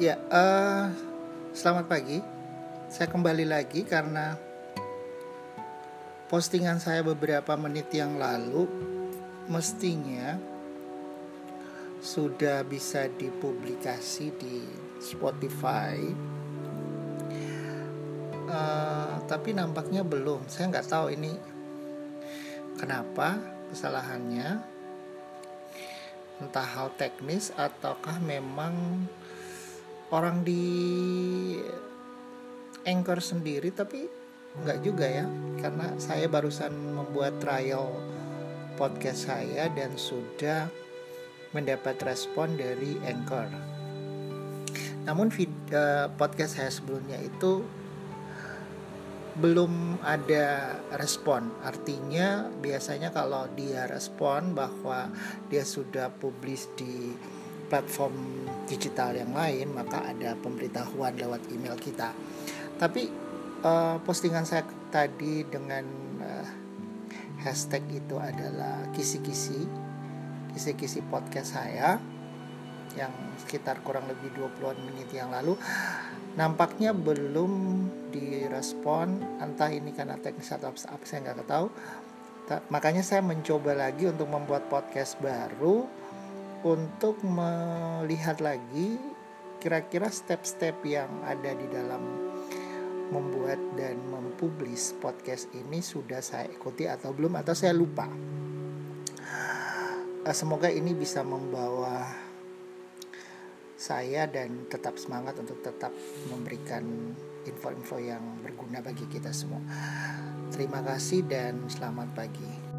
Ya, uh, selamat pagi. Saya kembali lagi karena postingan saya beberapa menit yang lalu mestinya sudah bisa dipublikasi di Spotify. Uh, tapi nampaknya belum. Saya nggak tahu ini kenapa kesalahannya. Entah hal teknis ataukah memang orang di anchor sendiri tapi nggak juga ya karena saya barusan membuat trial podcast saya dan sudah mendapat respon dari anchor. Namun video, uh, podcast saya sebelumnya itu belum ada respon. Artinya biasanya kalau dia respon bahwa dia sudah publis di platform digital yang lain maka ada pemberitahuan lewat email kita. Tapi uh, postingan saya tadi dengan uh, hashtag itu adalah kisi-kisi kisi-kisi podcast saya yang sekitar kurang lebih 20-an menit yang lalu. Nampaknya belum direspon entah ini karena teknis atau apa saya nggak tahu. Makanya saya mencoba lagi untuk membuat podcast baru untuk melihat lagi kira-kira step-step yang ada di dalam membuat dan mempublis podcast ini sudah saya ikuti atau belum atau saya lupa. Eh, semoga ini bisa membawa saya dan tetap semangat untuk tetap memberikan info-info yang berguna bagi kita semua. Terima kasih dan selamat pagi.